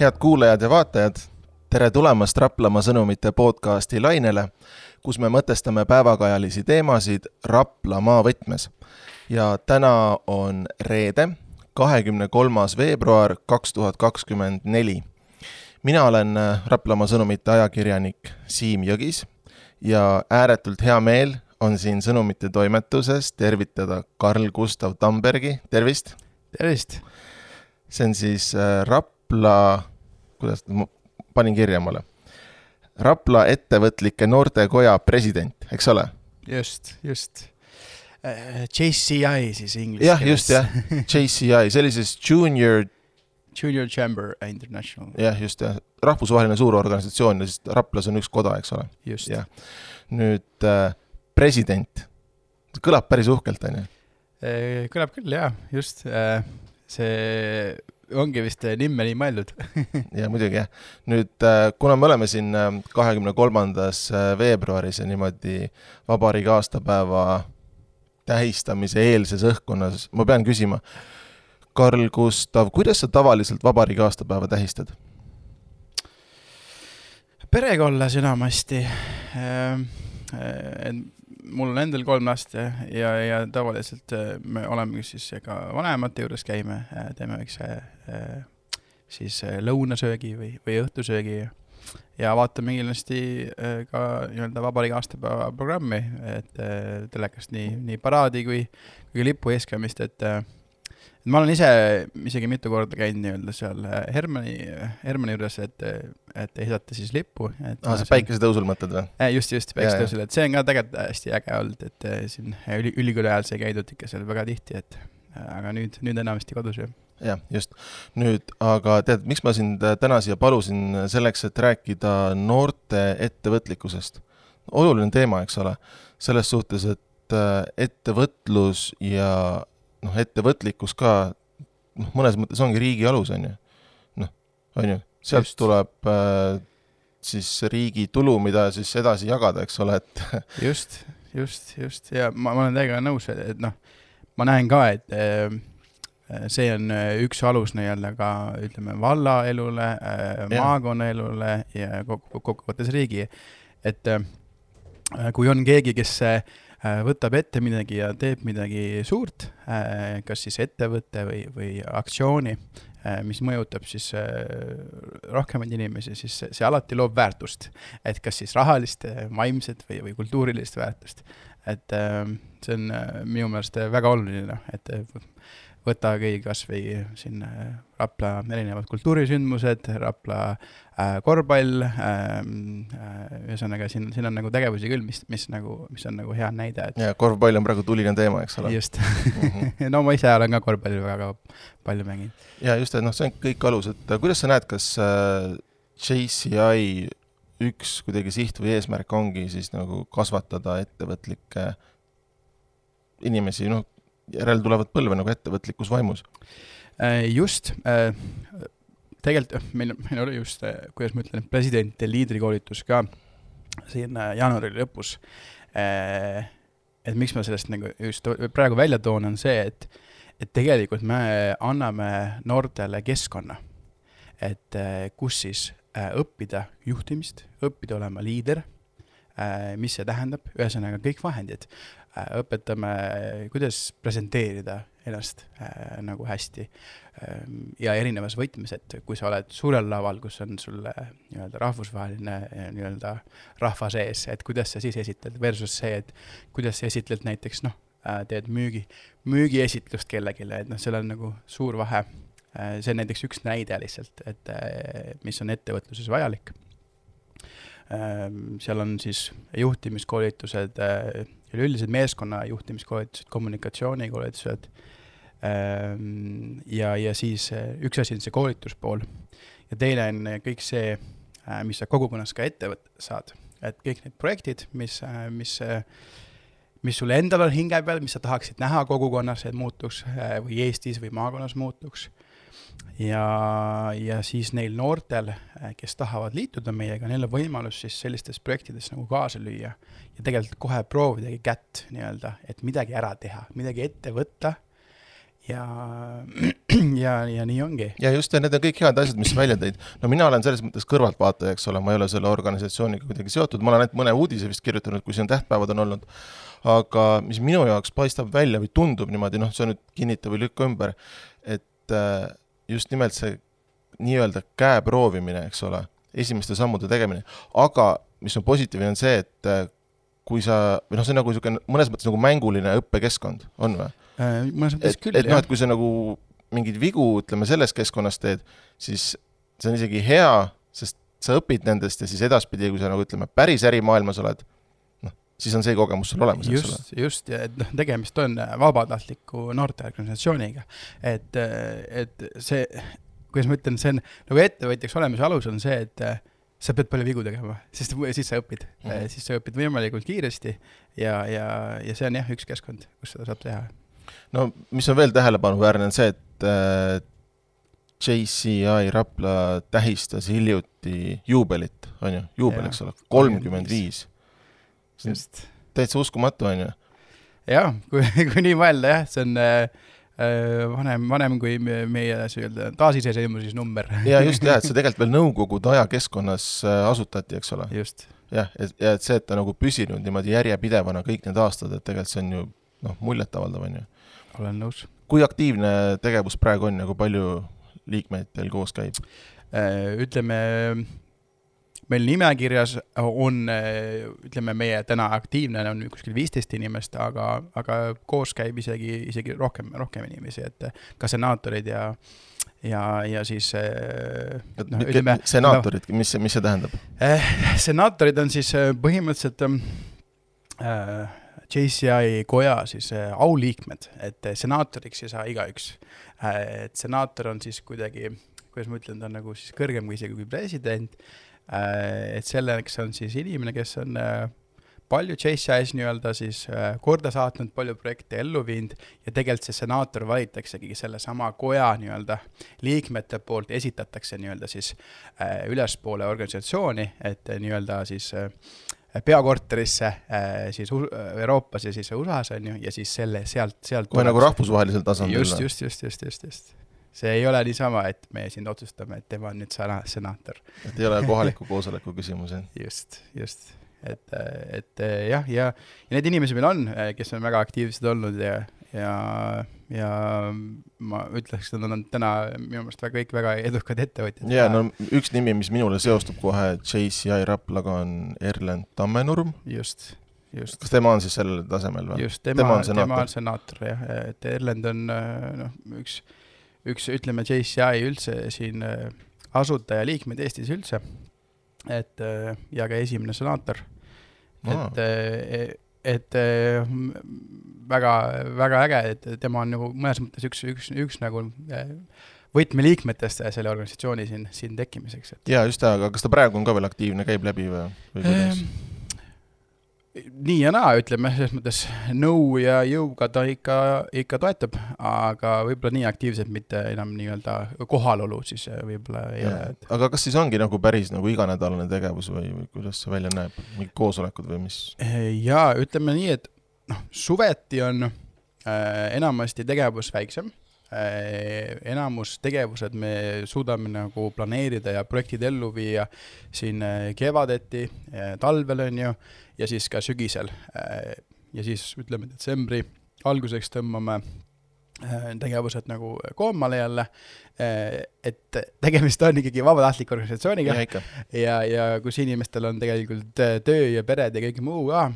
head kuulajad ja vaatajad, tere tulemast Raplamaa sõnumite podcasti lainele, kus me mõtestame päevakajalisi teemasid Raplamaa võtmes. ja täna on reede, kahekümne kolmas veebruar kaks tuhat kakskümmend neli. mina olen Raplamaa sõnumite ajakirjanik Siim Jõgis ja ääretult hea meel on siin Sõnumite toimetuses tervitada Karl Gustav Tambergi, tervist! tervist! see on siis äh, Rapla, kuidas, ma panin kirja omale. Rapla Ettevõtlike Noortekoja president, eks ole? just, just. Äh, JCI siis inglise jah, just jah, JCI, see oli siis Junior Junior Chamber International. jah, just jah, rahvusvaheline suur organisatsioon ja siis Raplas on üks koda, eks ole. just. nüüd äh, president, kõlab päris uhkelt, on ju? Äh, kõlab küll jaa, just, see ongi vist nimme nii mõeldud ja muidugi jah. nüüd, kuna me oleme siin kahekümne kolmandas veebruaris ja niimoodi vabariigi aastapäeva tähistamise eelses õhkkonnas, ma pean küsima, Karl Gustav, kuidas sa tavaliselt vabariigi aastapäeva tähistad? perega olles enamasti äh, mul on endal kolm last ja, ja, ja tavaliselt me olemegi siis ka vanemate juures käime, teeme väikse siis lõunasöögi või, või õhtusöögi ja vaatame kindlasti ka nii-öelda vabariigi aastapäeva programmi, et telekast nii, nii paraadi kui, kui lipu eeskäimist, et ma olen ise isegi mitu korda käinud nii-öelda seal Hermanni, Hermanni juures, et, et heidata siis lippu. aa, sa päikesetõusul mõtled või? just, just, päikesetõusul, et see on ka tegelikult hästi äge olnud, et siin üli, ülikooli ajal sai käidud ikka seal väga tihti, et aga nüüd, nüüd enamasti kodus jah. jah, just. nüüd, aga tead, miks ma sind täna siia palusin, selleks, et rääkida noorte ettevõtlikkusest. oluline teema, eks ole, selles suhtes, et ettevõtlus ja noh, ettevõtlikkus ka noh, mõnes mõttes ongi riigi alus, on ju. noh, on ju, sealt Just. tuleb äh, siis riigi tulu, mida siis edasi jagada, eks ole, et just, just, just ja ma, ma olen täiega nõus, et noh, ma näen ka, et äh, see on üks alus nii-öelda ka ütleme valla elule äh,, maakonna elule ja kokkuvõttes riigi, et äh, kui on keegi, kes äh, võtab ette midagi ja teeb midagi suurt, kas siis ettevõte või, või aktsiooni, mis mõjutab siis rohkemaid inimesi, siis see alati loob väärtust. et kas siis rahalist, vaimset või, või kultuurilist väärtust. et see on minu meelest väga oluline, et võta keegi kas või siin Rapla erinevad kultuurisündmused, Rapla äh, korvpall ähm, äh,, ühesõnaga siin, siin on nagu tegevusi küll, mis, mis nagu, mis on nagu hea näide, et ja korvpall on praegu tuline teema, eks ole. just mm. -hmm. no ma ise olen ka korvpalli väga palju mänginud. ja just, et noh, see on kõik alus, et kuidas sa näed, kas äh, JCI üks kuidagi siht või eesmärk ongi siis nagu kasvatada ettevõtlikke inimesi, noh, järeltulevat põlve nagu ettevõtlikkusvaimus? just, tegelikult meil, meil oli just, kuidas ma ütlen, presidentide liidrikoolitus ka siin jaanuari lõpus. et miks ma sellest nagu just praegu välja toon, on see, et, et tegelikult me anname noortele keskkonna, et kus siis õppida juhtimist, õppida olema liider, mis see tähendab, ühesõnaga kõik vahendid õpetame, kuidas presenteerida ennast äh, nagu hästi ähm, ja erinevas võtmes, et kui sa oled suurel laval, kus on sul nii-öelda rahvusvaheline nii-öelda rahva sees, et kuidas sa siis esitled versus see, et kuidas sa esitled näiteks noh, teed müügi, müügiesitlust kellelegi, et noh, seal on nagu suur vahe. see on näiteks üks näide lihtsalt, et mis on ettevõtluses vajalik. seal on siis juhtimiskoolitused üleüldised meeskonna juhtimiskoolitused, kommunikatsioonikoolitused ähm, ja, ja siis äh, üks asi on see koolituspool. Ja teine on kõik see, äh, mis sa kogukonnas ka ette saad, et kõik need projektid, mis, äh, mis mis sul endal on hinge peal, mis sa tahaksid näha kogukonnas, et muutuks või Eestis või maakonnas muutuks ja, ja siis neil noortel, kes tahavad liituda meiega, neil on võimalus siis sellistes projektides nagu kaasa lüüa ja tegelikult kohe proovidagi kätt nii-öelda, et midagi ära teha, midagi ette võtta ja, ja, ja nii ongi. ja just, ja need on kõik head asjad, mis sa välja tõid. no mina olen selles mõttes kõrvaltvaataja, eks ole, ma ei ole selle organisatsiooniga kuidagi seotud, ma olen ainult mõne uudise vist kirjutanud, kui siin tähtpäevad on olnud, aga mis minu jaoks paistab välja või tundub niimoodi, noh, see nüüd kinnita või lükka ümber, et äh, just nimelt see nii-öelda käe proovimine, eks ole, esimeste sammude tegemine, aga mis on positiivne, on see, et äh, kui sa, või noh, see on nagu niisugune mõnes mõttes nagu mänguline õppekeskkond, on või? Äh, mõnes mõttes küll, jah. et noh, et kui sa nagu mingeid vigu, ütleme, selles keskkonnas teed, siis see on isegi hea, sest sa õpid nendest ja siis edaspidi, kui sa nagu ütleme, päris ärimaailmas oled, siis on see kogemus sul olemas, eks ole. just, et noh, tegemist on vabatahtliku noorteorganisatsiooniga. et, et see, kuidas ma ütlen, see on nagu ettevõtjaks olemise alus on see, et sa pead palju vigu tegema, sest siis sa õpid mm, -hmm. siis sa õpid võimalikult kiiresti ja, ja, ja see on jah, üks keskkond, kus seda saab teha. no mis on veel tähelepanuväärne, on see, et äh, JCI Rapla tähistas hiljuti juubelit, on ju, juubel, eks ole, kolmkümmend viis. Täitsa uskumatu, on ju. jah, kui, kui nii mõelda jah, see on äh, Äh, vanem, vanem kui meie nii-öelda taasiseseisvumise number. ja just, jah, et see tegelikult veel Nõukogude ajakeskkonnas äh, asutati, eks ole. jah, et, ja et see, et ta nagu püsinud niimoodi järjepidevana kõik need aastad, et tegelikult see on ju noh, muljetavaldav, on ju. olen nõus. kui aktiivne tegevus praegu on ja kui palju liikmeid teil koos käib? Äh, ütleme meil nimekirjas on, ütleme, meie täna aktiivne on kuskil viisteist inimest, aga, aga koos käib isegi, isegi rohkem, rohkem inimesi, et ka senaatorid ja ja, ja siis noh, ütleme senaatorid no,, mis, mis see tähendab eh,? senaatorid on siis eh, põhimõtteliselt äh, JCI koja siis äh, auliikmed, et senaatoriks ei saa igaüks äh,. et senaator on siis kuidagi, kuidas ma ütlen, ta on nagu siis kõrgem kui isegi kui president et selleks on siis inimene, kes on äh, palju JCI-s nii-öelda siis äh, korda saatnud, palju projekte ellu viinud ja tegelikult see senaator valitaksegi sellesama koja nii-öelda liikmete poolt, esitatakse nii-öelda siis ülespoole organisatsiooni, et nii-öelda siis peakorterisse siis Euroopas ja siis USA-s on ju, ja siis selle sealt, sealt kohe nagu rahvusvahelisel tasandil. just, just, just, just, just, just see ei ole niisama, et me siin otsustame, et tema on nüüd sena-, senaator. et ei ole kohaliku koosoleku küsimus, jah? just, just. et, et jah, ja, ja need inimesed meil on, kes on väga aktiivsed olnud ja, ja, ja ma ütleks, et nad on täna minu meelest väga, kõik väga edukad ettevõtjad. jaa, no üks nimi, mis minule seostub kohe JCI Raplaga, on Erlen Tammenurm. just just. kas tema on siis sellel tasemel või? just, tema, tema on senaator, tema on senaator jah, et Erlend on noh, üks üks, ütleme, JCI üldse siin äh, asutajaliikmeid Eestis üldse, et äh, ja ka esimene senaator et, äh, et väga, väga äge, et tema on nagu mõnes mõttes üks, üks, üks nagu võtmeliikmetest selle organisatsiooni siin, siin tekkimiseks, et. jaa, just, aga kas ta praegu on ka veel aktiivne, käib läbi või, või kuidas ehm,? Nii ja naa, ütleme selles mõttes nõu ja jõuga ta ikka, ikka toetab, aga võib-olla nii aktiivselt mitte enam nii-öelda kohalolu siis äh, võib-olla ei ole et.... aga kas siis ongi nagu päris nagu iganädalane tegevus või, kuidas see välja näeb, mingid koosolekud või mis? jaa, ütleme nii, et noh, suveti on äh, enamasti tegevus väiksem enamus tegevused me suudame nagu planeerida ja projektid ellu viia siin äh, kevadeti äh,, talvel on ju ja siis ka sügisel. Äh, ja siis ütleme detsembri alguseks tõmbame äh, tegevused nagu koomale jälle, äh, et tegemist on ikkagi vabatahtliku organisatsiooniga. Ja, ja, ja kus inimestel on tegelikult töö ja pered ja kõik muu ka,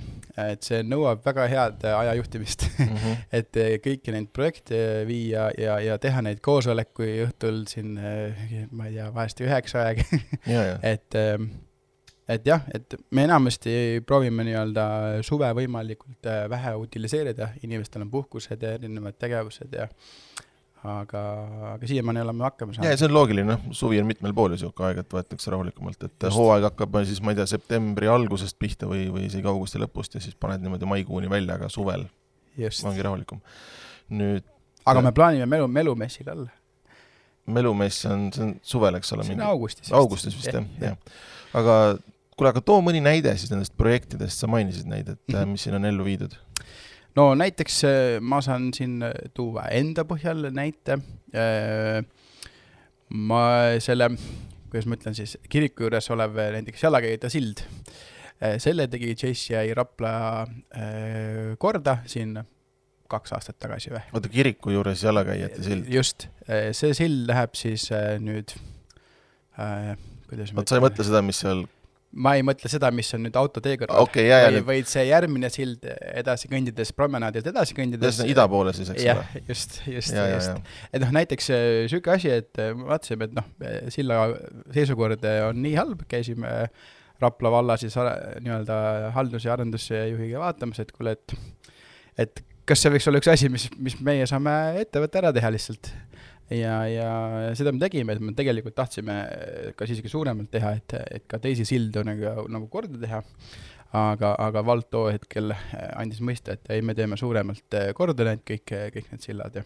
et see nõuab väga head ajajuhtimist. Mm. -hmm. et kõiki neid projekte viia ja, ja teha neid koosolekuid õhtul siin, ma ei tea, vahest üheksa aega et ähm, et jah, et me enamasti proovime nii-öelda suve võimalikult äh, vähe utiliseerida, inimestel on puhkused ja erinevad tegevused ja aga, aga siiamaani oleme hakkama saanud. jaa, see on loogiline, noh, suvi on mitmel pool ju niisugune aeg, et võetakse rahulikumalt, et Just. hooaeg hakkab siis, ma ei tea, septembri algusest pihta või, või isegi augusti lõpust ja siis paned niimoodi maikuuni välja, aga suvel Just. ongi rahulikum. nüüd aga me plaanime melu, melumessil olla. melumess on, see on suvel, eks ole? see on augustis. augustis vist jah, jah. aga kuule, aga too mõni näide siis nendest projektidest, sa mainisid neid, et mm -hmm. mis siin on ellu viidud? no näiteks äh, ma saan siin tuua enda põhjal näite. ma selle, kuidas ma ütlen siis, kiriku juures olev näiteks jalakäijate sild, selle tegi JCI Rapla korda siin kaks aastat tagasi või? oota, kiriku juures jalakäijate sild? just, see sild läheb siis nüüd äh,, kuidas oota, sa ei mõtle seda, mis seal ma ei mõtle seda, mis on nüüd autotee kõrval okay,, vaid, vaid see järgmine sild edasi kõndides, promenaadilt edasi kõndides. ida poole siis, eks ole? just, just, just. et noh, näiteks niisugune asi, et vaatasime, et noh, silla seisukord on nii halb, käisime Rapla valla siis nii-öelda haldus- ja arendusjuhiga vaatamas, et kuule, et et kas see võiks olla üks asi, mis, mis meie saame ette võtta, ära teha lihtsalt. Ja, ja seda me tegime, et me tegelikult tahtsime ka isegi suuremalt teha, et, et ka teisi sildu nagu, nagu korda teha. aga, aga vald too hetkel andis mõista, et ei, me teeme suuremalt korda need kõik, kõik need sillad ja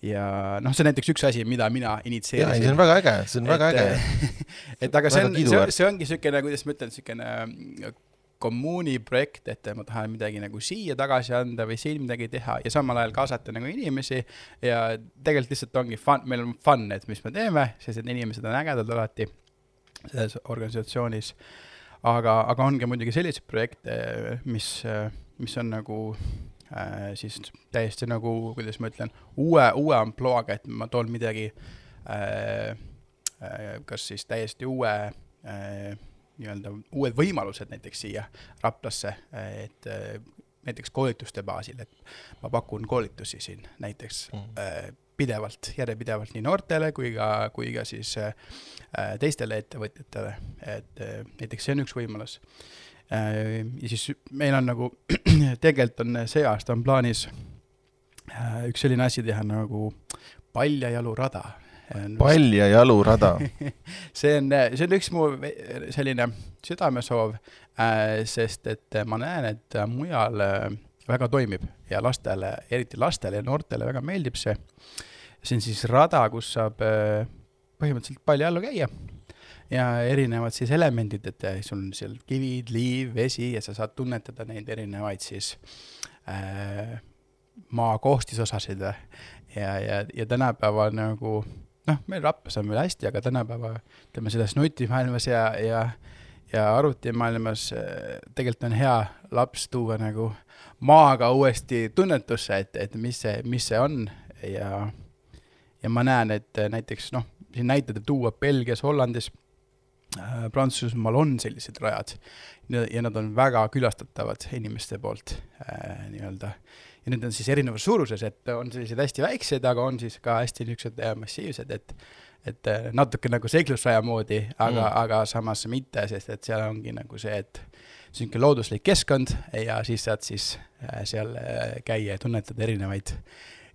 ja noh, see on näiteks üks asi, mida mina initsieerisin. see on väga äge, see on et, väga äge et aga see on, see, see ongi niisugune, kuidas ma ütlen, niisugune kommuuni projekt, et ma tahan midagi nagu siia tagasi anda või siin midagi teha ja samal ajal kaasata nagu inimesi ja tegelikult lihtsalt ongi fun, meil on fun, et mis me teeme, sest et inimesed on ägedad alati selles organisatsioonis. aga, aga on ka muidugi selliseid projekte, mis, mis on nagu äh, siis täiesti nagu, kuidas ma ütlen, uue, uue ampluaaga, et ma toon midagi äh, äh, kas siis täiesti uue äh, nii-öelda uued võimalused näiteks siia Raplasse, et äh, näiteks koolituste baasil, et ma pakun koolitusi siin näiteks mm. pidevalt, järjepidevalt nii noortele kui ka, kui ka siis äh, teistele ettevõtjatele, et näiteks see on üks võimalus. ja siis meil on nagu, tegelikult on see aasta on plaanis üks selline asi teha nagu paljajalurada pall ja jalurada see on, see on üks mu selline südamesoov äh,, sest et ma näen, et mujal äh, väga toimib ja lastele, eriti lastele ja noortele väga meeldib see. see on siis rada, kus saab äh, põhimõtteliselt paljajallu käia ja erinevad siis elemendid, et sul on seal kivid, liiv, vesi ja sa saad tunnetada neid erinevaid siis äh, maa koostisosasid ja, ja, ja tänapäeval nagu noh, meil Raplas on veel hästi, aga tänapäeva ütleme selles nutimaailmas ja, ja, ja arvutimaailmas äh, tegelikult on hea laps tuua nagu maaga uuesti tunnetusse, et, et mis see, mis see on. Ja, ja ma näen, et näiteks noh, siin näiteid tuua Belgias, Hollandis äh,, Prantsusmaal on sellised rajad. Ja nad on väga külastatavad inimeste poolt äh, nii-öelda ja need on siis erinevas suuruses, et on sellised hästi väiksed, aga on siis ka hästi niisugused massiivsed, et et äh, natuke nagu seiklusraja moodi, aga mm., aga samas mitte, sest et seal ongi nagu see, et niisugune looduslik keskkond ja siis saad siis äh, seal äh, käia ja tunnetada erinevaid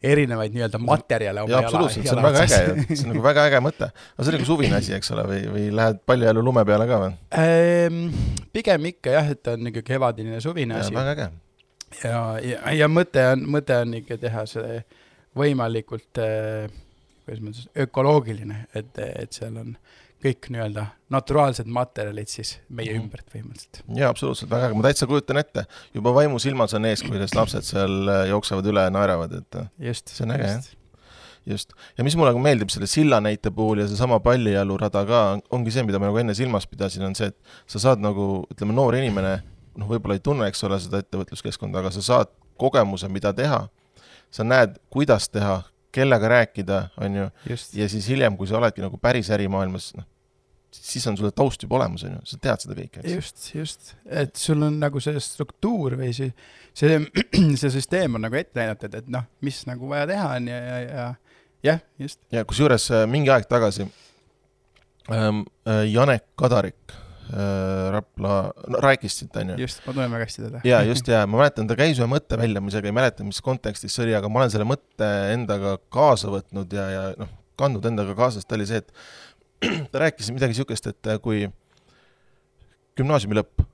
erinevaid nii-öelda materjale oma jaa, absoluutselt, see on väga äge, see on nagu väga äge mõte. aga see on nagu suvine asi, eks ole, või, või lähed paljajalu lume peale ka või ehm,? pigem ikka jah, et on niisugune kevadine suvine ja, asi. väga äge ja, ja, ja mõte on, mõte on ikka teha see võimalikult äh, kuidas ma ütlen, ökoloogiline, et, et seal on kõik nii-öelda naturaalsed materjalid siis meie mm ümbert põhimõtteliselt. jaa, absoluutselt, väga äge, ma täitsa kujutan ette, juba vaimusilmas on ees, kuidas lapsed seal äh, jooksevad üle ja naeravad, et äh, just, see on äge jah. Just, ja mis mulle meeldib selle silla näite puhul ja seesama pallijalurada ka, ongi see, mida ma nagu enne silmas pidasin, on see, et sa saad nagu, ütleme, noor inimene noh, võib-olla ei tunne, eks ole, seda ettevõtluskeskkonda, aga sa saad kogemuse, mida teha. sa näed, kuidas teha, kellega rääkida, on ju, ja siis hiljem, kui sa oledki nagu päris ärimaailmas, noh, siis on sul taust juba olemas, on ju, sa tead seda kõike, eks. just, just, et sul on nagu see struktuur või see, see, see süsteem on nagu ette näidatud, et noh, mis nagu vaja teha on ja, ja, ja jah, just. ja kusjuures äh, mingi aeg tagasi ähm, äh, Janek Kadarik Rapla no, Rääkistit, on ju. just, ma tunnen väga hästi teda. jaa, just, jaa, ma mäletan, ta käis ühe mõtte välja, ma isegi ei mäleta, mis kontekstis see oli, aga ma olen selle mõtte endaga kaasa võtnud ja, ja noh, kandnud endaga kaasas, ta oli see, et ta rääkis midagi niisugust, et kui gümnaasiumi lõpp,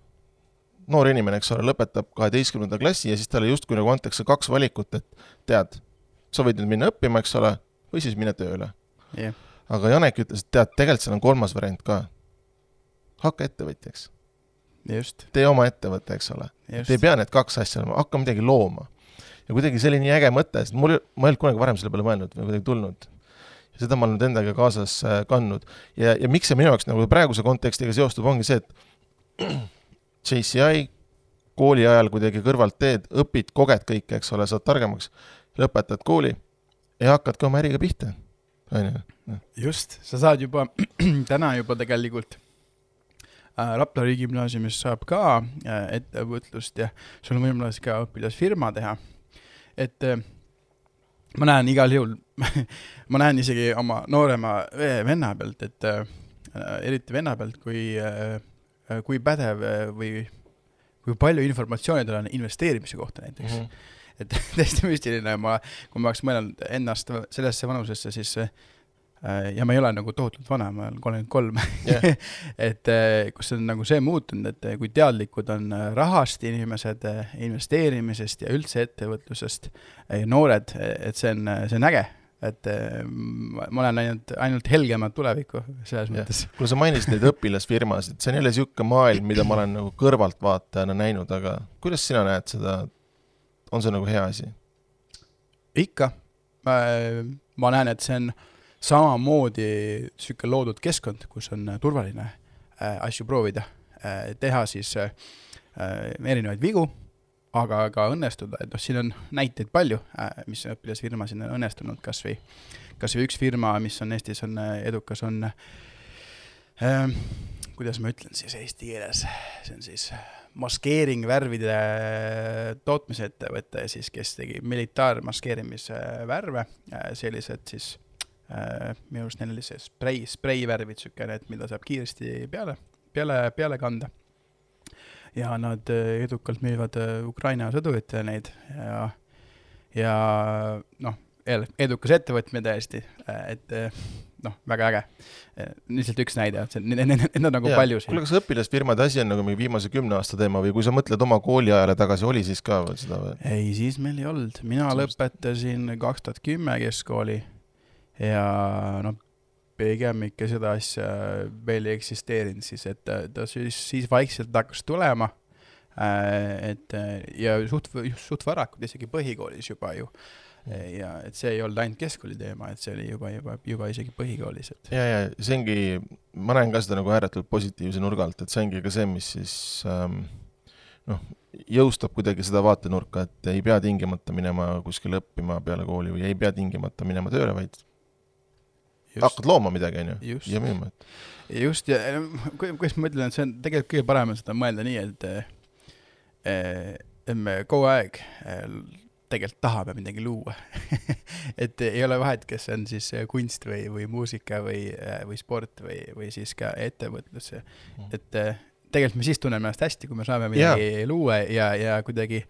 noor inimene, eks ole, lõpetab kaheteistkümnenda klassi ja siis talle justkui nagu antakse kaks valikut, et tead, sa võid nüüd minna õppima, eks ole, või siis mine tööle yeah.. aga Janek ütles, et tead, tegelikult seal on kolmas variant ka hakka ettevõtjaks. just. tee oma ettevõte, eks ole. ei pea need kaks asja olema, hakka midagi looma. ja kuidagi oli nii äge mõte, sest mul, ma ei olnud kunagi varem selle peale mõelnud või kuidagi tulnud. ja seda ma olen nüüd endaga kaasas äh, kandnud. ja, ja miks see minu jaoks nagu praeguse kontekstiga seostub, ongi see, et JCI kooli ajal kuidagi kõrvalt teed, õpid, koged kõike, eks ole, saad targemaks, lõpetad kooli ja hakkadki oma äriga pihta, on ju. just, sa saad juba täna juba tegelikult Rapla Riigigümnaasiumis saab ka äh, ettevõtlust ja sul on võimalus ka õpilasfirma teha. et äh, ma näen igal juhul ma näen isegi oma noorema venna pealt, et äh, eriti venna pealt, kui äh,, kui pädev äh, või kui palju informatsiooni tal on investeerimise kohta näiteks mm. -hmm. et täiesti müstiline, ma, kui ma oleks mõelnud ennast sellesse vanusesse, siis äh, ja ma ei ole nagu tohutult vana, ma olen kolmkümmend kolm yeah. et äh, kus on nagu see muutunud, et kui teadlikud on rahast inimesed, investeerimisest ja üldse ettevõtlusest noored, et see on, see on äge et ma olen näinud ainult helgemat tulevikku selles ja. mõttes. kuule, sa mainisid neid õpilasfirmasid, see on jälle niisugune maailm, mida ma olen nagu kõrvaltvaatajana näinud, aga kuidas sina näed seda, on see nagu hea asi? ikka, ma näen, et see on samamoodi niisugune loodud keskkond, kus on turvaline äh, asju proovida, äh, teha siis äh, erinevaid vigu aga ka õnnestuda, et noh, siin on näiteid palju, äh, mis õpilasfirmasid on õnnestunud, kas või, kas või üks firma, mis on Eestis, on äh, edukas, on äh, kuidas ma ütlen siis eesti keeles, see on siis maskeering värvide tootmise ettevõte siis, kes tegi militaarmaskeerimise värve, sellised siis äh, minu arust neil oli see sprei, spreivärvid niisugune, et mida saab kiiresti peale, peale, peale kanda ja nad äh, edukalt müüvad äh, Ukraina sõduritele neid ja, ja noh, edukas ettevõtmine täiesti, äh, et noh, väga äge. lihtsalt üks näide, et see, need, on nagu ja, palju siin. kuule, kas õpilasfirmade asi on nagu mingi viimase kümne aasta teema või kui sa mõtled oma kooliajale tagasi, oli siis ka seda või? ei, siis meil ei olnud, mina lõpetasin kaks tuhat kümme keskkooli ja noh, pigem ikka seda asja veel ei eksisteerinud siis, et ta siis, siis vaikselt hakkas tulema. Äh, et ja suht, suht varakult, isegi põhikoolis juba ju ja et see ei olnud ainult keskkooli teema, et see oli juba, juba, juba isegi põhikoolis, et. ja, ja see ongi, ma näen ka seda nagu ääretult positiivse nurga alt, et see ongi ka see, mis siis ähm, noh, jõustab kuidagi seda vaatenurka, et ei pea tingimata minema kuskile õppima peale kooli või ei pea tingimata minema tööle, vaid. Hakkad looma midagi, on ju, ja müüma, et. just, ja kuidas ma ütlen, et see on tegelikult kõige parem on seda mõelda nii, et eh, et me kogu aeg eh, tegelikult tahame midagi luua et ei ole vahet, kes on siis kunst või, või muusika või, eh, või sport või, või siis ka ettevõtlus, mm. et tegelikult me siis tunneme ennast hästi, kui me saame midagi yeah. luua ja, ja kuidagi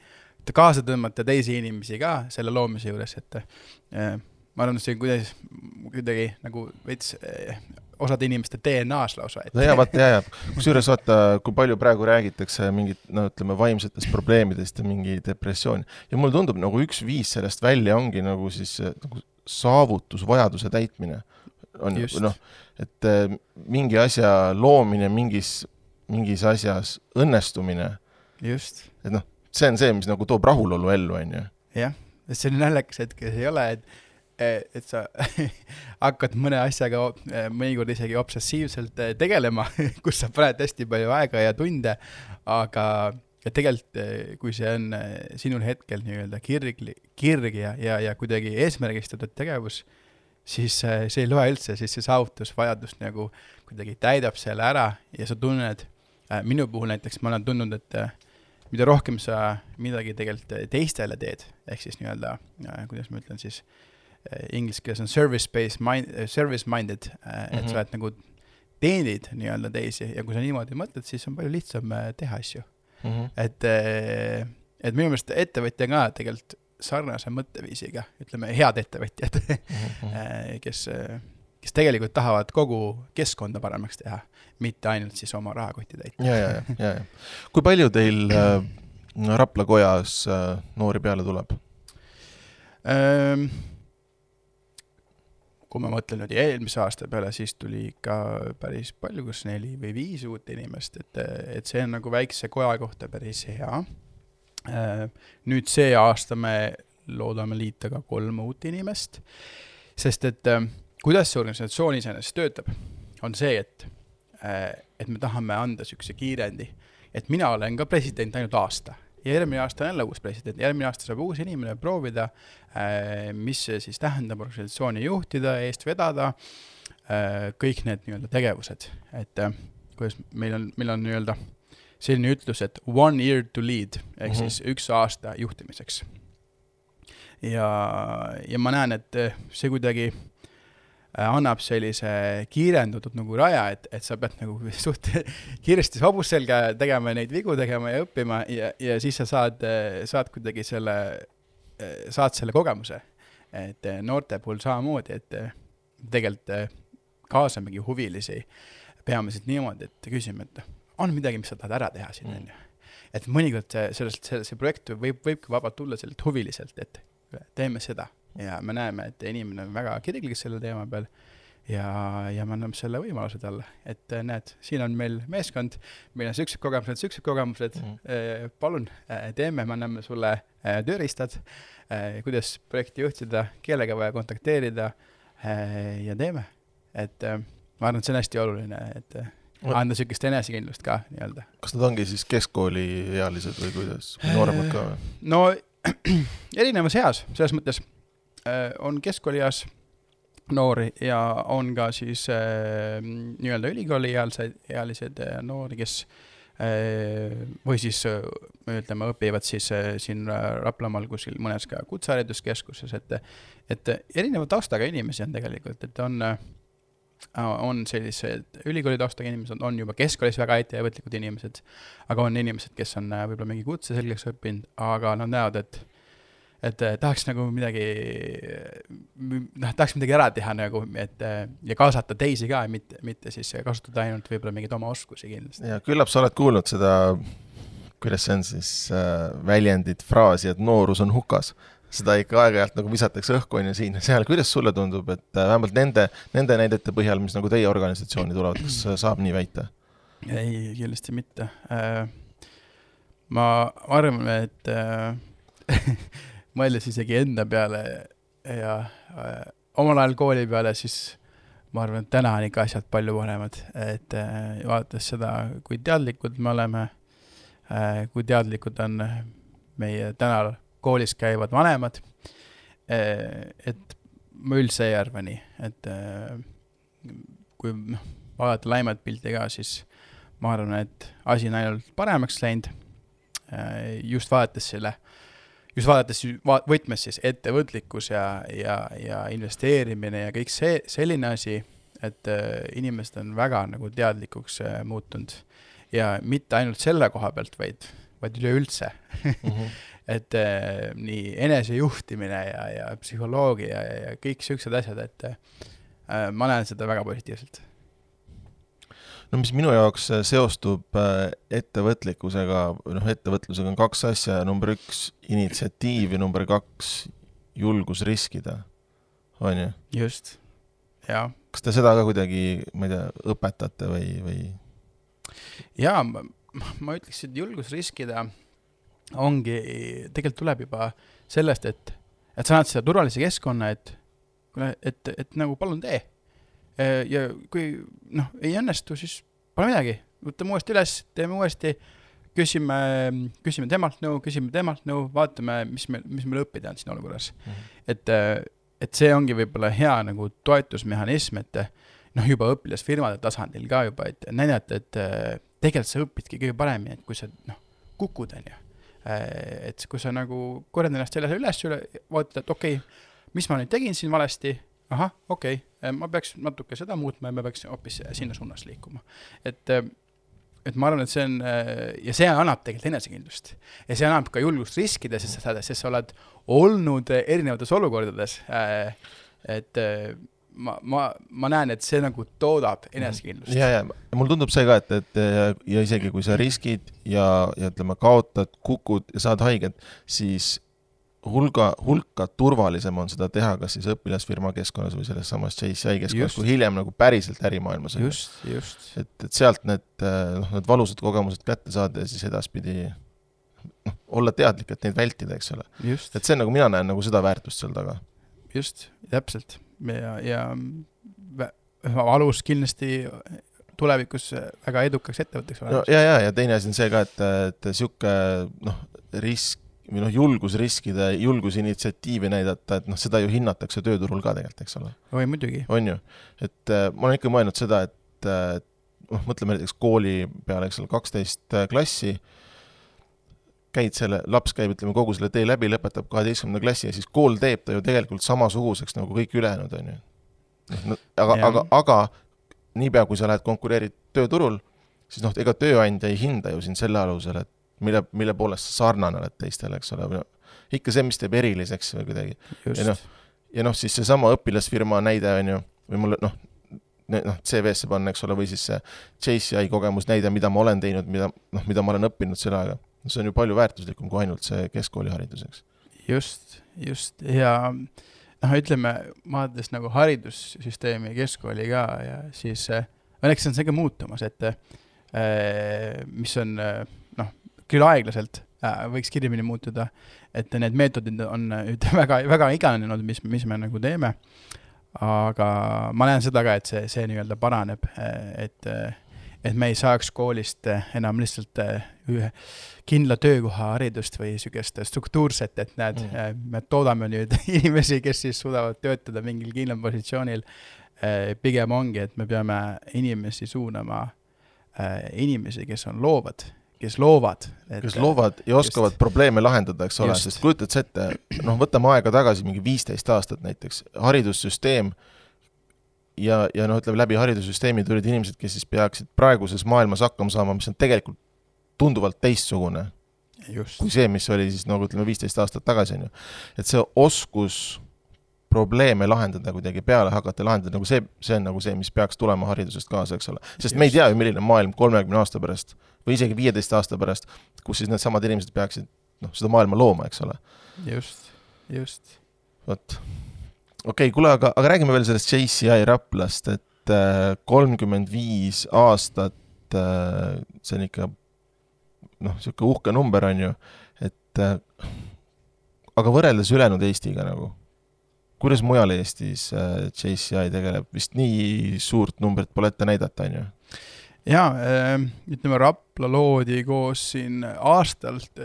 kaasa tõmmata teisi inimesi ka selle loomise juures, et ma arvan, et see on kuidagi, nagu veits eh, osade inimeste DNA-s lausa. no jaa, vaata jaa, jaa, kusjuures vaata, kui palju praegu räägitakse mingit, no ütleme, vaimsetest probleemidest ja mingi depressioon. ja mulle tundub, nagu üks viis sellest välja ongi nagu siis nagu saavutusvajaduse täitmine. on noh, et eh, mingi asja loomine mingis, mingis asjas õnnestumine. just. et noh, see on see, mis nagu toob rahulolu ellu, on ju. jah, see on naljakas hetk, ei ole, et Eh, et sa hakkad mõne asjaga eh, mõnikord isegi obsessiivselt eh, tegelema kus sa paned hästi palju aega ja tunde, aga ja tegelikult, kui see on sinul hetkel nii-öelda kirg, kirg ja, ja, ja kuidagi eesmärgistatud tegevus, siis see ei loe üldse, siis see saavutusvajadus nagu kuidagi täidab selle ära ja sa tunned, minu puhul näiteks ma olen tundnud, et mida rohkem sa midagi tegelikult teistele teed, ehk siis nii-öelda, kuidas ma ütlen siis äh,, Eh, inglise keeles on service-based mind, eh, service-minded, eh, et mm -hmm. sa oled nagu teenid nii-öelda teisi ja kui sa niimoodi mõtled, siis on palju lihtsam teha asju mm. -hmm. et, et minu meelest ettevõtja ka tegelikult sarnase mõtteviisiga, ütleme, head ettevõtjad mm, -hmm. kes, kes tegelikult tahavad kogu keskkonda paremaks teha, mitte ainult siis oma rahakotti täita. ja, ja, ja, ja, ja. kui palju teil äh, Rapla kojas äh, noori peale tuleb ähm,? Kui ma mõtlen nüüd eelmise aasta peale, siis tuli ikka päris palju, kas neli või viis uut inimest, et, et see on nagu väikse koja kohta päris hea. Nüüd see aasta me loodame liita ka kolm uut inimest, sest et äh, kuidas see organisatsioon iseenesest töötab, on see, et äh,, et me tahame anda niisuguse kiirendi, et mina olen ka president ainult aasta ja järgmine aasta on jälle uus president, järgmine aasta saab uus inimene proovida äh,, mis see siis tähendab organisatsiooni juhtida, eest vedada äh,, kõik need nii-öelda tegevused, et äh, kuidas meil on, meil on nii-öelda selline ütlus, et one year to lead ehk mm -hmm. siis üks aasta juhtimiseks. ja, ja ma näen, et see kuidagi annab sellise kiirendatud nagu raja, et, et sa pead nagu suht kiiresti hobust selga tegema ja neid vigu tegema ja õppima ja, ja siis sa saad, saad kuidagi selle, saad selle kogemuse. et noorte puhul samamoodi, et tegelikult kaasamegi huvilisi peamiselt niimoodi, et küsime, et on midagi, mis sa tahad ära teha siin, mm. on ju. et mõnikord see, sellest, see, see projekt võib, võibki vabalt tulla sellelt huviliselt, et teeme seda ja me näeme, et inimene on väga kirglik selle teema peal ja, ja me anname selle võimaluse talle, et äh, näed, siin on meil meeskond, meil on siuksed kogemused, siuksed kogemused mm, -hmm. palun äh, teeme, me anname sulle tööriistad, kuidas projekti juhtida, kellega vaja kontakteerida ja teeme. et ma arvan, et see on hästi oluline, et anda niisugust enesekindlust ka nii-öelda. kas nad ongi siis keskkooliealised või kuidas, nooremad ka või? no erinevas eas, selles mõttes on keskkoolis noori ja on ka siis äh, nii-öelda ülikooliealseid, ealised äh, noori, kes äh, või siis äh, ütleme, õpivad siis äh, siin Raplamaal kuskil mõnes ka kutsehariduskeskuses, et et erineva taustaga inimesi on tegelikult, et on on sellised ülikooli taustaga inimesed, on juba keskkoolis väga ettevõtlikud inimesed, aga on inimesed, kes on võib-olla mingi kutse selgeks õppinud, aga nad näevad, et et eh, tahaks nagu midagi, noh, tahaks midagi ära teha nagu, et eh, ja kaasata teisi ka, mitte, mitte siis kasutada ainult võib-olla mingeid oma oskusi kindlasti. ja küllap sa oled kuulnud seda, kuidas see on siis äh,, väljendit, fraasi, et noorus on hukas. seda ikka aeg-ajalt nagu visatakse õhku, on ju, siin ja seal, kuidas sulle tundub, et äh, vähemalt nende, nende näidete põhjal, mis nagu teie organisatsiooni tulevad, kas saab nii väita? ei, kindlasti mitte äh,. ma arvan, et äh, mõeldes isegi enda peale ja äh, omal ajal kooli peale, siis ma arvan, et täna on ikka asjad palju paremad, et äh, vaadates seda, kui teadlikud me oleme äh,, kui teadlikud on meie täna koolis käivad vanemad äh,, et ma üldse ei arva nii, et äh, kui noh, vaadata laimat pilti ka, siis ma arvan, et asi on ainult paremaks läinud äh,, just vaadates selle äh, just vaadates va-, võtmes siis ettevõtlikkus ja, ja, ja investeerimine ja kõik see, selline asi, et äh, inimesed on väga nagu teadlikuks äh, muutunud. ja mitte ainult selle koha pealt, vaid, vaid üleüldse mm. -hmm. et äh, nii enesejuhtimine ja, ja psühholoogia ja, ja kõik siuksed asjad, et ma näen seda väga positiivselt no mis minu jaoks äh, seostub äh, ettevõtlikkusega, noh, ettevõtlusega on kaks asja, number üks initsiatiiv ja number kaks julgus riskida, on ju? just, jah. kas te seda ka kuidagi, ma ei tea, õpetate või, või? jaa, ma ütleks, et julgus riskida ongi, tegelikult tuleb juba sellest, et, et sa annad seda turvalise keskkonna, et kuule, et, et nagu palun tee ja kui noh, ei õnnestu, siis pole midagi, võtame uuesti üles, teeme uuesti, küsime, küsime temalt nõu, küsime temalt nõu, vaatame, mis meil, mis meil õppida on siin olukorras mm. -hmm. et, äh, et see ongi võib-olla hea nagu toetusmehhanism, et noh, juba õpilasfirmade tasandil ka juba, et näidata, et äh, tegelikult sa õpidki kõige paremini, et kui sa noh, kukud, on ju. et kui sa nagu korjad ennast selle üles, üle, vaatad, et okei okay,, mis ma nüüd tegin siin valesti ahah, okei okay., ma peaks natuke seda muutma ja ma peaks hoopis sinna suunas liikuma. et, et ma arvan, et see on ja see annab tegelikult enesekindlust. ja see annab ka julgust riskida, sest sa sest sa oled olnud erinevates olukordades. et ma, ma, ma näen, et see nagu toodab enesekindlust. ja, ja mulle tundub see ka, et, et ja, ja isegi kui sa riskid ja, ja ütleme, kaotad, kukud ja saad haiget, siis hulga, hulka turvalisem on seda teha kas siis õpilasfirma keskkonnas või selles samas JCI keskkonnas, kui hiljem nagu päriselt ärimaailmas. just, just. et, et sealt need noh, need valusad kogemused kätte saada ja siis edaspidi noh, noh, olla teadlik, et neid vältida, eks ole. et see on nagu, mina näen nagu seda väärtust seal taga. just, täpselt ja, ja vä- alus kindlasti tulevikus väga edukaks ettevõtteks no ja, ja, ja teine asi on see ka, et, et sihuke noh, risk või noh, julgus riskida, julgus initsiatiivi näidata, et noh, seda ju hinnatakse tööturul ka tegelikult, eks ole, oi muidugi, on ju. et äh, ma olen ikka mõelnud seda, et äh, noh, mõtleme näiteks kooli peale, eks ole, kaksteist äh, klassi, käid selle, laps käib, ütleme, kogu selle tee läbi, lõpetab kaheteistkümnenda klassi ja siis kool teeb ta ju tegelikult samasuguseks nagu kõik ülejäänud, on ju. noh, aga, Jah. aga, aga niipea, kui sa lähed konkureerid tööturul, siis noh, ega tööandja ei hinda ju sind selle alusel, et mille, mille poolest sa sarnane oled teistele, eks ole, või noh, ikka see, mis teeb eriliseks või kuidagi. Just noh, ja noh, siis seesama õpilasfirma näide on ju, või mulle noh, noh, CV-sse panna, eks ole, või siis see JCI kogemus näide, mida ma olen teinud, mida noh, mida ma olen õppinud selle ajaga. see on ju palju väärtuslikum kui ainult see keskkooliharidus, eks. just, just ja noh, ütleme, vaadates nagu haridussüsteemi ja keskkooli ka ja siis äh, õnneks on see ka muutumas, et äh, mis on äh, küll aeglaselt äh, võiks kiiremini muutuda, et need meetodid on äh, ütleme, väga, väga iganenud, mis, mis me nagu teeme. aga ma näen seda ka, et see, see nii-öelda paraneb, et, et me ei saaks koolist äh, enam lihtsalt äh, ühe kindla töökoha haridust või niisugust struktuurset, et näed mm., me toodame nüüd inimesi, kes siis suudavad töötada mingil kindlal positsioonil. pigem ongi, et me peame inimesi suunama, inimesi, kes on loovad, kes loovad. kes loovad ja oskavad probleeme lahendada, eks ole, Just. sest kujutad sa ette, noh, võtame aega tagasi, mingi viisteist aastat näiteks, haridussüsteem ja, ja noh, ütleme läbi haridussüsteemi tulid inimesed, kes siis peaksid praeguses maailmas hakkama saama, mis on tegelikult tunduvalt teistsugune just kui, see, mis oli siis nagu ütleme, viisteist aastat tagasi, on ju. et see oskus probleeme lahendada kuidagi peale hakata lahendada, nagu see, see on nagu see, mis peaks tulema haridusest kaasa, eks ole. sest me ei tea ju, milline maailm kolmekümne aasta pärast või isegi viieteist aasta pärast, kus siis needsamad inimesed peaksid noh, seda maailma looma, eks ole. just, just. vot. okei okay,, kuule, aga, aga räägime veel sellest JCI Raplast, et äh, kolmkümmend viis aastat äh,, see on ikka noh, niisugune uhke number, on ju, et äh, aga võrreldes ülejäänud Eestiga nagu, kuidas mujal Eestis äh, JCI tegeleb, vist nii suurt numbrit pole ette näidata, on ju? jaa, ütleme Rapla loodi koos siin aastalt,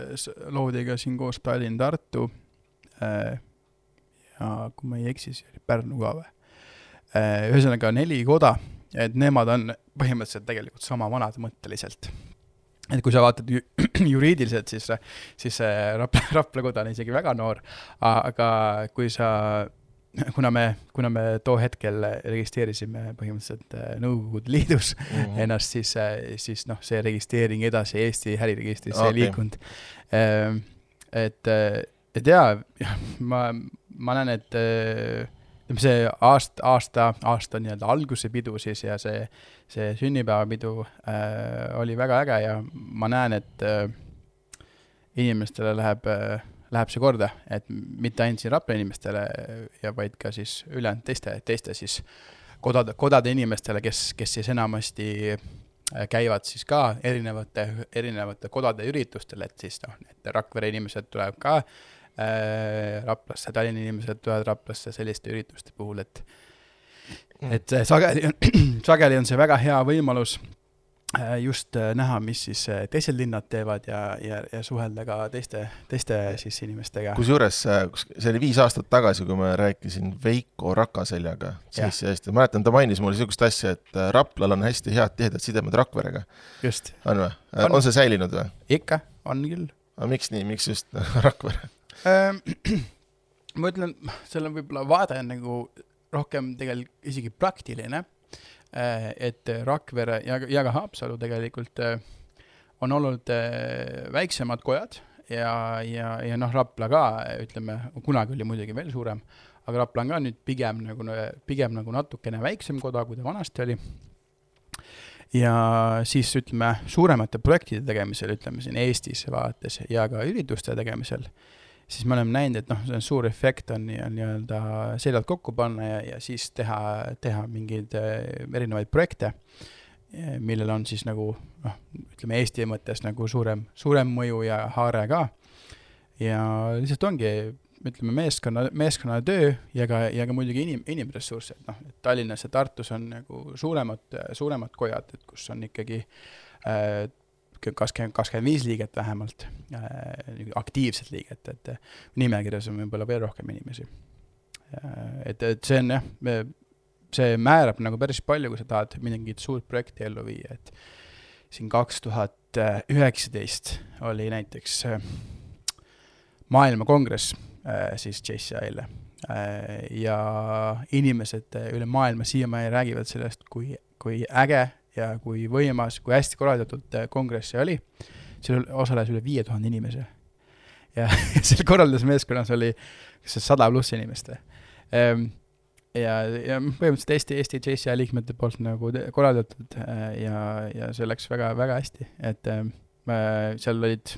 loodi ka siin koos Tallinn-Tartu. ja kui ma ei eksi, siis oli Pärnu ka või? ühesõnaga neli koda, et nemad on põhimõtteliselt tegelikult sama vanad mõtteliselt. et kui sa vaatad ju, juriidiliselt, siis, siis Rapla, Rapla koda on isegi väga noor, aga kui sa kuna me, kuna me too hetkel registreerisime põhimõtteliselt äh, Nõukogude Liidus Mhm. ennast, siis, siis noh, see registreering edasi Eesti äriregistrisse okay. ei liikunud. et, et jaa, ma, ma näen, et äh, ütleme, see aasta, aasta, aasta nii-öelda alguse pidu siis ja see, see sünnipäevapidu äh, oli väga äge ja ma näen, et äh, inimestele läheb äh, läheb see korda, et mitte ainult siin Rapla inimestele ja vaid ka siis ülejäänud teiste, teiste siis kodade, kodade inimestele, kes, kes siis enamasti äh, käivad siis ka erinevate, erinevate kodade üritustel, et siis noh, need Rakvere inimesed tulevad ka äh, Raplasse, Tallinna inimesed tulevad Raplasse selliste ürituste puhul, et et äh, sageli, sageli on see väga hea võimalus just äh, näha, mis siis äh, teised linnad teevad ja, ja, ja suhelda ka teiste, teiste siis inimestega. kusjuures äh, kus- see oli viis aastat tagasi, kui ma rääkisin Veiko Rakaseljaga, siis hästi, mäletan, ta mainis mulle niisugust asja, et äh, Raplal on hästi head tihedad sidemed Rakverega, on või? On. on see säilinud või? ikka, on küll. aga miks nii, miks just Rakvere? ma ütlen, seal on võib-olla vaade on nagu rohkem tegelikult isegi praktiline. Et Rakvere ja, ja ka Haapsalu tegelikult äh, on olnud äh, väiksemad kojad ja, ja, ja noh, Rapla ka ütleme, kunagi oli muidugi veel suurem, aga Rapla on ka nüüd pigem nagu, pigem nagu natukene väiksem koda, kui ta vanasti oli. ja siis ütleme, suuremate projektide tegemisel, ütleme siin Eestis vaates ja ka ürituste tegemisel, siis me oleme näinud, et noh, see on suur efekt on nii- nii-öelda seljad kokku panna ja, ja siis teha, teha mingeid äh, erinevaid projekte. millel on siis nagu noh, ütleme Eesti mõttes nagu suurem, suurem mõju ja haare ka. ja lihtsalt ongi, ütleme, meeskonna, meeskonnatöö ja ka, ja ka muidugi inim, inimressurss, et noh, et Tallinnas ja Tartus on nagu suuremad, suuremad kojad, et kus on ikkagi äh, kakskümmend, kakskümmend viis liiget vähemalt äh,, aktiivset liiget, et nimekirjas on võib-olla veel rohkem inimesi äh,. et, et see on jah, see määrab nagu päris palju, kui sa tahad mingit suurt projekti ellu viia, et siin kaks tuhat üheksateist oli näiteks äh, maailmakongress äh, siis JCI-le äh, ja inimesed üle maailma siiamaani räägivad sellest, kui, kui äge ja kui võimas, kui hästi korraldatud kongress see oli. seal osales üle viie tuhande inimese. ja seal korraldusmeeskonnas oli kas sada pluss inimest või ehm, ja, ja põhimõtteliselt Eesti, Eesti JCI liikmete poolt nagu korraldatud äh, ja, ja see läks väga, väga hästi, et äh, seal olid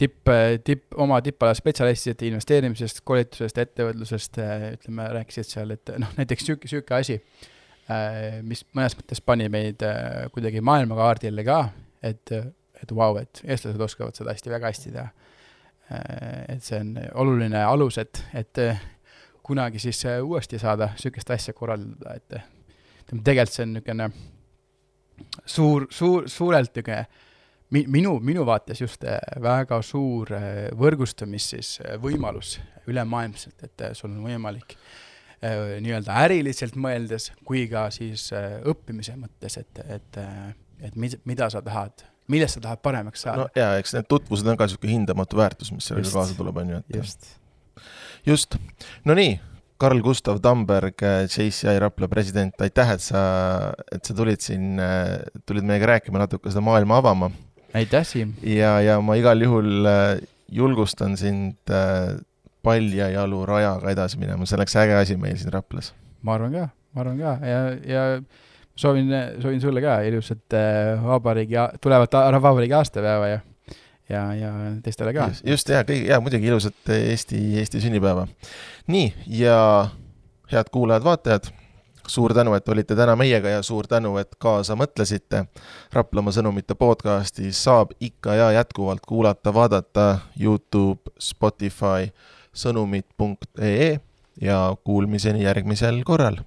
tipp, tipp, oma tippala spetsialistid investeerimisest, koolitusest, ettevõtlusest, äh, ütleme, rääkisid seal, et noh, näiteks sihuke, sihuke asi, äh, mis mõnes mõttes pani meid kuidagi maailmakaardile ka, et, et vau wow,, et eestlased oskavad seda hästi, väga hästi teha. et see on oluline alus, et, et kunagi siis äh, uuesti saada niisugust asja korraldada, et tegelikult see on niisugune suur, suur, suurelt niisugune mi-, minu, minu vaates just äh, väga suur äh, võrgustumis siis võimalus ülemaailmselt, et sul on võimalik nii-öelda äriliselt mõeldes kui ka siis õppimise mõttes, et, et, et mis, mida sa tahad, millest sa tahad paremaks saada. no jaa, eks need tutvused on ka niisugune hindamatu väärtus, mis sellega kaasa tuleb, on ju, et just just, no nii, Karl Gustav Tamberg, JCI Rapla president, aitäh, et sa, et sa tulid siin, tulid meiega rääkima natuke seda maailma avama. aitäh, Siim! ja, ja ma igal juhul äh, julgustan sind äh, paljajalu rajaga edasi minema, see oleks äge asi meil siin Raplas. ma arvan ka, ma arvan ka ja, ja soovin, soovin sulle ka ilusat äh, vabariigi, tulevat vabariigi aastapäeva ja ja, ja teistele ka. just, ja kõigi, ja muidugi ilusat Eesti, Eesti sünnipäeva. nii, ja head kuulajad-vaatajad, suur tänu, et olite täna meiega ja suur tänu, et kaasa mõtlesite. Raplamaa sõnumite podcasti saab ikka ja jätkuvalt kuulata, vaadata Youtube, Spotify, sõnumid.ee ja kuulmiseni järgmisel korral